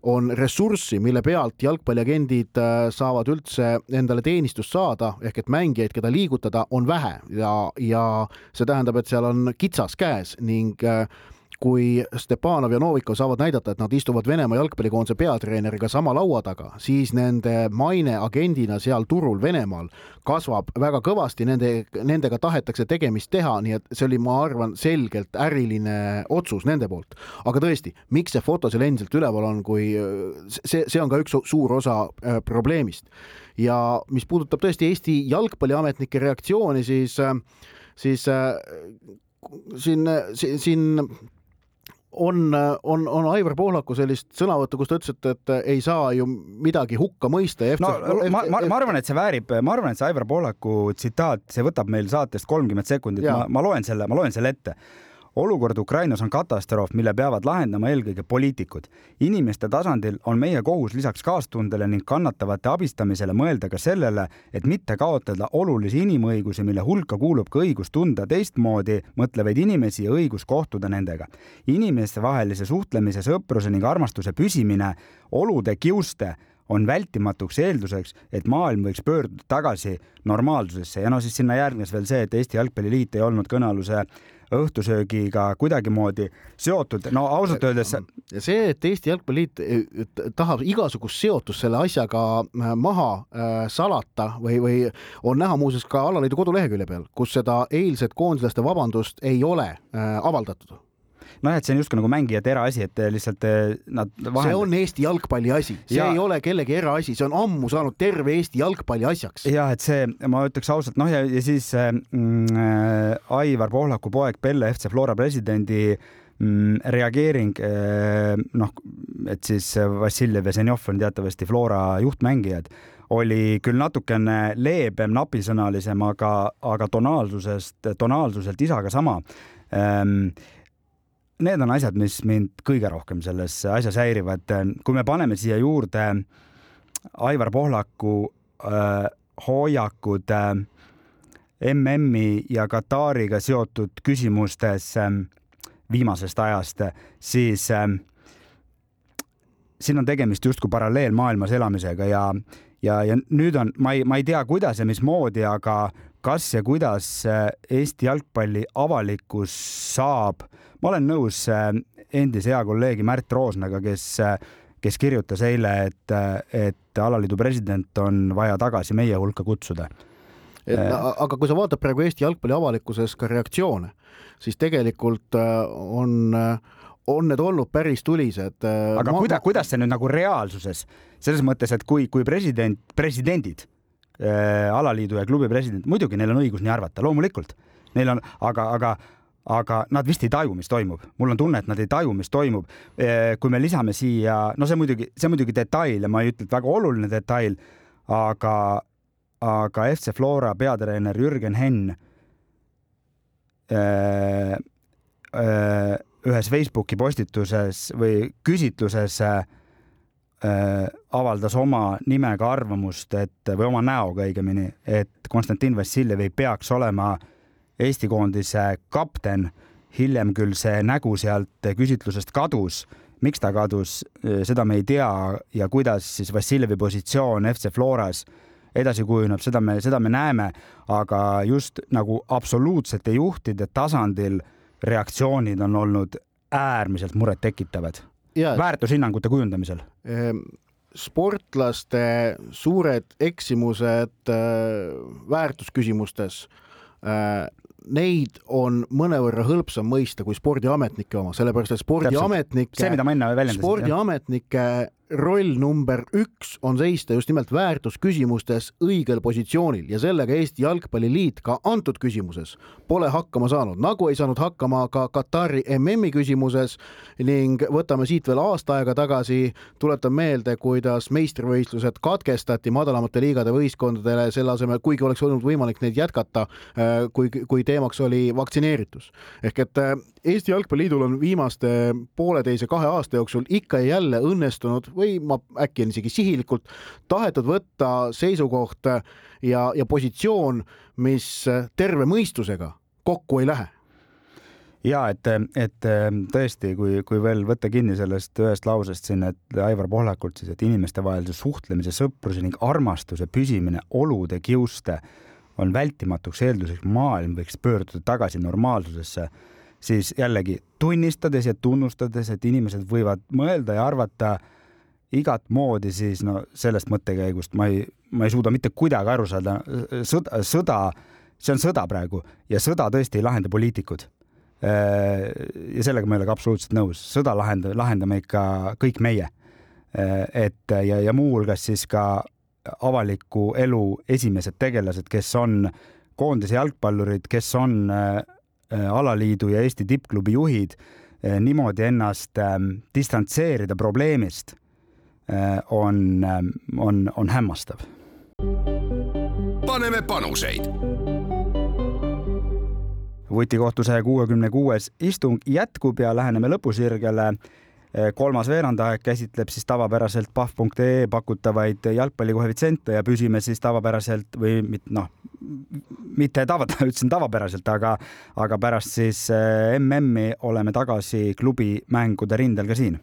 [SPEAKER 1] on ressurssi, mille pealt jalgpalliagendid äh, saavad üldse endale teenistust saada, ehk et mängijaid, keda liigutada, on vähe. Ja, ja see tähendab, et seal on kitsas käes ning äh, kui Stepanov ja Novikov saavad näidata, et nad istuvad Venemaa jalgpallikoondise peatreeneriga sama laua taga, siis nende maine agendina seal turul Venemaal kasvab väga kõvasti, nende, nendega tahetakse tegemist teha, nii et see oli, ma arvan, selgelt äriline otsus nende poolt. aga tõesti, miks see foto seal endiselt üleval on, kui see, see on ka üks suur osa äh, probleemist. ja mis puudutab tõesti Eesti jalgpalliametnike reaktsiooni, siis siis äh, siin, siin on, on, on Aivar Pohlaku sellist sõnavõttu, kus ta ütles, et, et ei saa ju midagi hukka mõista.
[SPEAKER 2] no ma, ma, ma arvan, et see väärib, ma arvan, et see Aivar Pohlaku tsitaat, see võtab meil saatest kolmkümmend sekundit, ma, ma loen selle, ma loen selle ette olukord Ukrainas on katastroof, mille peavad lahendama eelkõige poliitikud. inimeste tasandil on meie kohus lisaks kaastundele ning kannatavate abistamisele mõelda ka sellele, et mitte kaotada olulisi inimõigusi, mille hulka kuulub ka õigus tunda teistmoodi mõtlevaid inimesi ja õigus kohtuda nendega. inimestevahelise suhtlemise, sõpruse ning armastuse püsimine olude kiuste on vältimatuks eelduseks, et maailm võiks pöörduda tagasi normaalsusesse ja no siis sinna järgnes veel see, et Eesti Jalgpalliliit ei olnud kõnealuse õhtusöögiga kuidagimoodi seotud, no ausalt öeldes.
[SPEAKER 1] ja see, et Eesti Jalgpalliliit eh, tahab igasugust seotust selle asjaga äh, maha äh, salata või, või on näha muuseas ka alaliidu kodulehekülje peal, kus seda eilset koondislaste vabandust ei ole äh, avaldatud
[SPEAKER 2] nojah, et see on justkui nagu mängijate eraasi, et lihtsalt eh, nad
[SPEAKER 1] vahend... see on Eesti jalgpalli asi, see ja... ei ole kellegi eraasi, see on ammu saanud terve Eesti jalgpalli asjaks.
[SPEAKER 2] ja et see, ma ütleks ausalt, noh ja, ja siis eh, mm, Aivar Pohlaku poeg Pelle FC Flora presidendi mm, reageering noh, et siis Vassiljev ja Zenjov on teatavasti Flora juhtmängijad oli küll natukene leebem, napisõnalisem, aga, aga tonaalsusest, tonaalsuselt isaga sama. Ähm, need on asjad, mis mind kõige rohkem selles asjas häirivad. kui me paneme siia juurde Aivar Pohlaku äh, hoiakud äh, MM-i ja Katariga seotud küsimustes äh, viimasest ajast, siis äh, siin on tegemist justkui paralleelmaailmas elamisega ja, ja, ja nüüd on, ma ei, ma ei tea, kuidas ja mismoodi, aga kas ja kuidas äh, Eesti jalgpalli avalikkus saab äh, ma olen nõus äh, endise hea kolleegi Märt Roosnaga, kes, äh, kes kirjutas eile, et, äh, et alaliidu president on vaja tagasi meie hulka kutsuda.
[SPEAKER 1] et aga kui sa vaatad praegu Eesti jalgpalli avalikkuses ka reaktsioone, siis tegelikult on on need olnud päris tulised.
[SPEAKER 2] aga ma, kuida-, kuidas see nüüd nagu reaalsuses, selles mõttes, et kui, kui president, presidendid äh,, alaliidu ja klubi president, muidugi neil on õigus nii arvata, loomulikult, neil on, aga, aga aga nad vist ei taju, mis toimub. mul on tunne, et nad ei taju, mis toimub. kui me lisame siia, no see muidugi, see muidugi detail ja ma ei ütle, et väga oluline detail, aga, aga FC Flora peatreener Jürgen Henn öö, öö, ühes Facebooki postituses või küsitluses öö, avaldas oma nimega arvamust, et või oma näoga õigemini, et Konstantin Vassiljev ei peaks olema äh, Eesti koondise kapten. hiljem küll see nägu sealt küsitlusest kadus. miks ta kadus, seda me ei tea ja kuidas siis Vassiljevi positsioon FC Floras edasi kujuneb, seda me, seda me näeme, aga just nagu absoluutsete juhtide tasandil reaktsioonid on olnud äärmiselt murettekitavad väärtushinnangute kujundamisel
[SPEAKER 1] ehm sportlaste suured eksimused äh, väärtusküsimustes äh, neid on mõnevõrra hõlpsam mõista kui spordiametnike oma, sellepärast et spordiametnike, spordiametnike roll number üks on seista just nimelt väärtusküsimustes õigel positsioonil ja sellega Eesti Jalgpalliliit ka antud küsimuses pole hakkama saanud, nagu ei saanud hakkama ka Katari MM-i küsimuses ning võtame siit veel aasta aega tagasi, tuletan meelde, kuidas meistrivõistlused katkestati madalamate liigade võistkondadele selle asemel, kuigi oleks olnud võimalik neid jätkata, äh, kui, kui teemaks oli vaktsineeritus. ehk et äh, Eesti Jalgpalliliidul on viimaste pooleteise kahe aasta jooksul ikka ja jälle õnnestunud või ma äkki isegi sihilikult tahetud võtta seisukoht ja, ja positsioon, mis terve mõistusega kokku ei lähe.
[SPEAKER 2] Ja et, et tõesti, kui, kui veel võtta kinni sellest ühest lausest siin, et Aivar Pohlakult siis, et inimestevahelise suhtlemise, sõpruse ning armastuse püsimine olude kiuste on vältimatuks eelduseks, maailm võiks pöörduda tagasi normaalsusesse. Siis jällegi tunnistades ja tunnustades, et inimesed võivad mõelda ja arvata igat moodi, siis no sellest mõttekäigust ma ei, ma ei suuda mitte kuidagi aru saada. sõda, sõda, see on sõda praegu ja sõda tõesti ei lahenda poliitikud. ja sellega ma ei ole ka absoluutselt nõus, sõda lahenda, lahendame ikka kõik meie. et ja, ja muuhulgas siis ka avaliku elu esimesed tegelased, kes on koondise jalgpallurid, kes on äh, alaliidu ja Eesti tippklubi juhid, äh, niimoodi ennast äh, distantseerida probleemist äh, on, äh, on, on hämmastav.
[SPEAKER 3] paneme panuseid
[SPEAKER 2] vutikohtu saja kuuekümne kuues istung jätkub ja läheneme lõpusirgele kolmas veerandaeg käsitleb siis tavapäraselt pahv.ee pakutavaid jalgpallikoefitsiente ja püsime siis tavapäraselt või noh, mitte tava, [LAUGHS] ütlesin tavapäraselt, aga, aga pärast siis MM-i oleme tagasi klubi mängude rindel ka siin.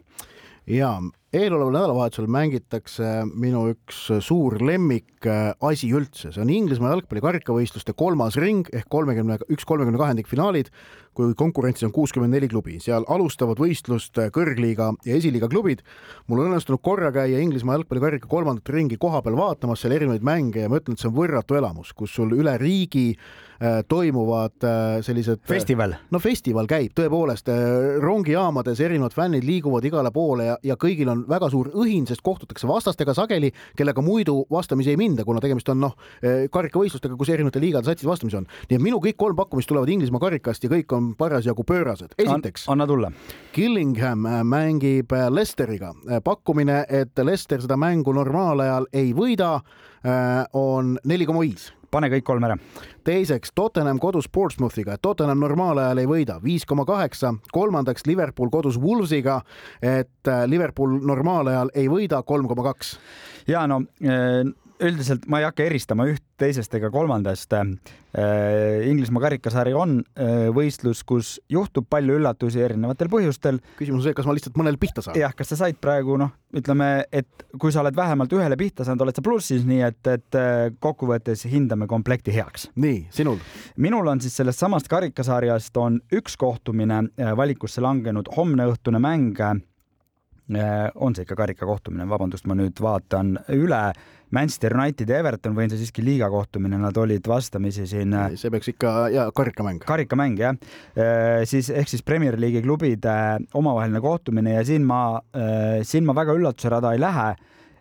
[SPEAKER 1] ja eeloleval nädalavahetusel mängitakse minu üks suur lemmik asi üldse, see on Inglismaa jalgpalli karikavõistluste kolmas ring ehk kolmekümne, üks kolmekümne kahendikfinaalid, kui konkurentsis on kuuskümmend neli klubi, seal alustavad võistlust kõrgliiga ja esiliiga klubid. mul on õnnestunud korra käia Inglismaa jalgpallikarika kolmandat ringi kohapeal vaatamas seal erinevaid mänge ja ma ütlen, et see on võrratu elamus, kus sul üle riigi äh, toimuvad äh, sellised
[SPEAKER 2] festival.
[SPEAKER 1] no festival käib tõepoolest äh,, rongijaamades erinevad fännid liiguvad igale poole ja, ja kõigil on väga suur õhin, sest kohtutakse vastastega sageli, kellega muidu vastamisi ei minda, kuna tegemist on noh, karikavõistlustega, kus erinevate liigade satsid vastamisi on. nii et minu kõik kolm pakkumist tulevad Inglismaa karikast ja kõik on parasjagu pöörased. esiteks
[SPEAKER 2] An, anna tulla.
[SPEAKER 1] Killingham mängib Lesteriga. pakkumine, et Lester seda mängu normaalajal ei võida, on neli koma viis
[SPEAKER 2] pane kõik kolm ära.
[SPEAKER 1] teiseks Tottenham kodus Portsmouthiga, et Tottenham normaalajal ei võida, viis koma kaheksa. kolmandaks Liverpool kodus Wolvesiga, et Liverpool normaalajal ei võida, kolm koma kaks.
[SPEAKER 2] ja no üldiselt ma ei hakka eristama üht teisest ega kolmandast. Inglismaa karikasari on võistlus, kus juhtub palju üllatusi erinevatel põhjustel.
[SPEAKER 1] küsimus on see, kas ma lihtsalt mõnele pihta saan?
[SPEAKER 2] jah, kas sa said praegu noh, ütleme, et kui sa oled vähemalt ühele pihta saanud, oled sa plussis, nii et, et kokkuvõttes hindame komplekti heaks.
[SPEAKER 1] nii, sinul?
[SPEAKER 2] minul on siis sellest samast karikasarjast on üks kohtumine valikusse langenud homne õhtune mäng on see ikka karikakohtumine, vabandust, ma nüüd vaatan üle. Manchester United ja Everton või on see siiski liiga kohtumine, nad olid vastamisi siin.
[SPEAKER 1] see peaks ikka ja karikamäng.
[SPEAKER 2] karikamäng jah, siis ehk siis Premier League'i klubide omavaheline kohtumine ja siin ma, siin ma väga üllatuse rada ei lähe,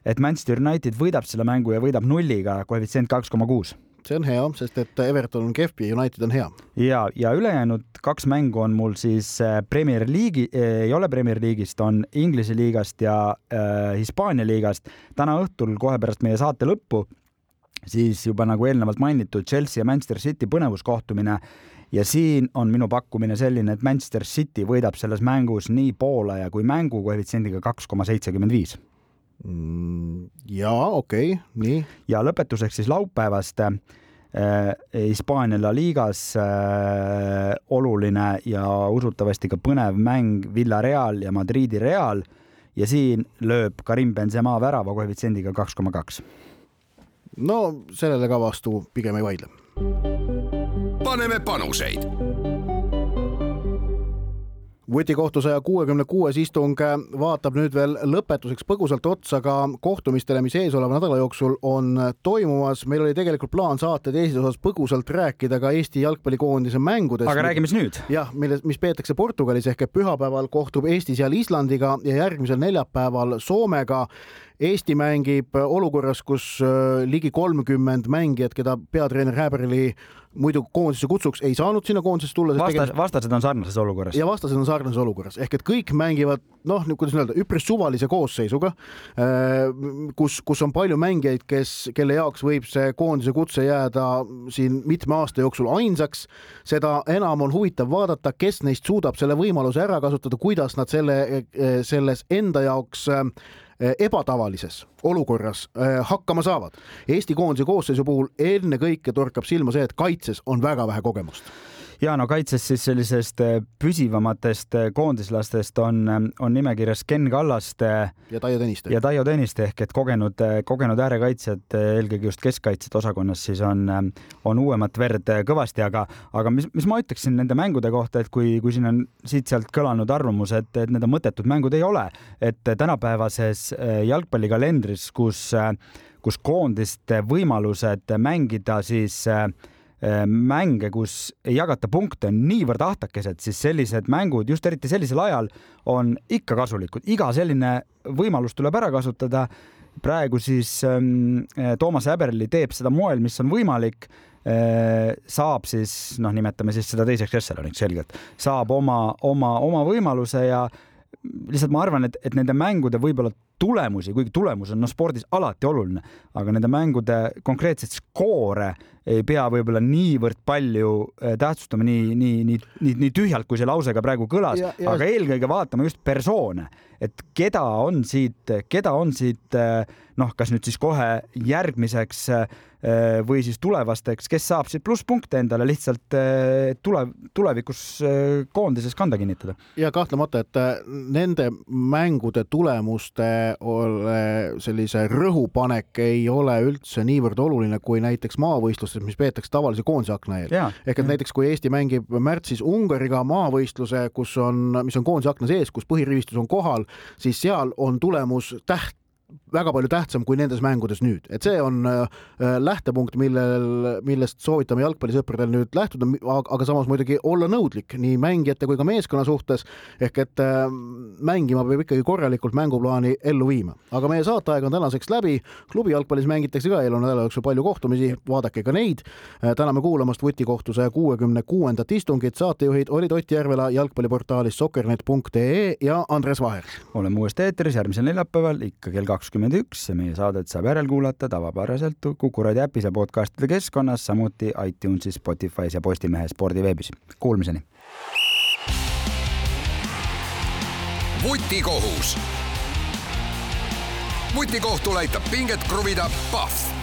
[SPEAKER 2] et Manchester United võidab selle mängu ja võidab nulliga, koefitsient kaks koma kuus
[SPEAKER 1] see on hea, sest et Everton on kehv ja United on hea.
[SPEAKER 2] ja, ja ülejäänud kaks mängu on mul siis Premier League'i, ei ole Premier League'ist, on Inglise liigast ja äh, Hispaania liigast. täna õhtul kohe pärast meie saate lõppu siis juba nagu eelnevalt mainitud Chelsea ja Manchester City põnevuskohtumine ja siin on minu pakkumine selline, et Manchester City võidab selles mängus nii poolaja kui mängu koefitsiendiga kaks koma seitsekümmend viis
[SPEAKER 1] jaa, okei okay,, nii.
[SPEAKER 2] ja lõpetuseks siis laupäevast äh, Hispaania La Ligas äh, oluline ja usutavasti ka põnev mäng Villareal ja Madridi Real ja siin lööb Karim Benzema värava koefitsiendiga kaks koma kaks.
[SPEAKER 1] no sellele ka vastu pigem ei vaidle.
[SPEAKER 3] paneme panuseid
[SPEAKER 1] vutikohtu saja kuuekümne kuues istung vaatab nüüd veel lõpetuseks põgusalt otsa ka kohtumistele, mis eesoleva nädala jooksul on toimumas. meil oli tegelikult plaan saate teises osas põgusalt rääkida ka Eesti jalgpallikoondise mängudest.
[SPEAKER 2] aga räägime siis nüüd.
[SPEAKER 1] jah, milles, mis peetakse Portugalis ehk et pühapäeval kohtub Eesti seal Islandiga ja järgmisel neljapäeval Soomega. Eesti mängib olukorras, kus ligi kolmkümmend mängijat, keda peatreener Häberli muidu koondisse kutsuks, ei saanud sinna koondisesse tulla.
[SPEAKER 2] vastas tegel..., vastased on sarnases olukorras.
[SPEAKER 1] ja vastased on sarnases olukorras ehk et kõik mängivad noh, kuidas öelda, üpris suvalise koosseisuga, kus, kus on palju mängijaid, kes, kelle jaoks võib see koondise kutse jääda siin mitme aasta jooksul ainsaks. seda enam on huvitav vaadata, kes neist suudab selle võimaluse ära kasutada, kuidas nad selle, selles enda jaoks ebatavalises olukorras hakkama saavad. Eesti koondise koosseisu puhul ennekõike torkab silma see, et kaitses on väga vähe kogemust
[SPEAKER 2] ja no kaitses siis sellisest äh, püsivamatest äh, koondislastest on, äh, on nimekirjas Ken Kallaste
[SPEAKER 1] ja Taio Tõniste.
[SPEAKER 2] ja Taio Tõniste ehk et kogenud, kogenud äärekaitsjad, eelkõige just keskkaitsjate osakonnas siis on, on uuemat verd kõvasti, aga, aga mis, mis ma ütleksin nende mängude kohta, et kui, kui siin on siit-sealt kõlanud arvamus, et, et need on mõttetud mängud, ei ole, et tänapäevases jalgpallikalendris, kus, kus koondiste võimalused mängida siis äh, Äh, mänge, kus ei jagata punkte, on niivõrd ahtakesed, siis sellised mängud just eriti sellisel ajal on ikka kasulikud. iga selline võimalus tuleb ära kasutada. praegu siis ähm, äh, Toomas Häberli teeb seda moel, mis on võimalik äh, saab siis noh, nimetame siis seda teiseks ešeloniks selgelt, saab oma, oma, oma võimaluse ja lihtsalt ma arvan, et, et nende mängude võib-olla tulemusi, kuigi tulemus on noh, spordis alati oluline, aga nende mängude konkreetseid skoore ei pea võib-olla niivõrd palju äh, tähtsustama nii, nii, nii, nii, nii tühjalt, kui see lause ka praegu kõlas, aga eelkõige vaatama just persoone, et keda on siit, keda on siit äh, noh, kas nüüd siis kohe järgmiseks äh, või siis tulevasteks, kes saab siit plusspunkte endale lihtsalt tule, tulevikus koondises kanda kinnitada.
[SPEAKER 1] ja kahtlemata, et nende mängude tulemuste sellise rõhupanek ei ole üldse niivõrd oluline kui näiteks maavõistlus võistlustes, mis peetakse tavalise koondise akna eel. ehk et näiteks kui Eesti mängib märtsis Ungariga maavõistluse, kus on, mis on koondise akna sees, kus põhirivistus on kohal, siis seal on tulemus täht väga palju tähtsam kui nendes mängudes nüüd, et see on äh, lähtepunkt, millel, millest soovitame jalgpallisõpradel nüüd lähtuda, aga samas muidugi olla nõudlik nii mängijate kui ka meeskonna suhtes. ehk et äh, mängima peab ikkagi korralikult mänguplaani ellu viima, aga meie saateaeg on tänaseks läbi. klubi jalgpallis mängitakse ka elu nädala jooksul palju kohtumisi, vaadake ka neid. Äh, täname kuulamast vutikohtu saja kuuekümne kuuendat istungit, saatejuhid olid Ott Järvela jalgpalliportaalist sokker.net.ee ja Andres Vaher.
[SPEAKER 2] oleme uuesti eetris järgmisel neljapäeval ikka kell kakskümmend kakskümmend üks. meie saadet saab järelkuulata tavapäraselt Kuku raadio äpis ja podcastide keskkonnas, samuti iTunesis, Spotify's ja Postimehe spordiveebis. Kuulmiseni.
[SPEAKER 3] vutikohus. vutikohtul aitab pinget kruvida Pahv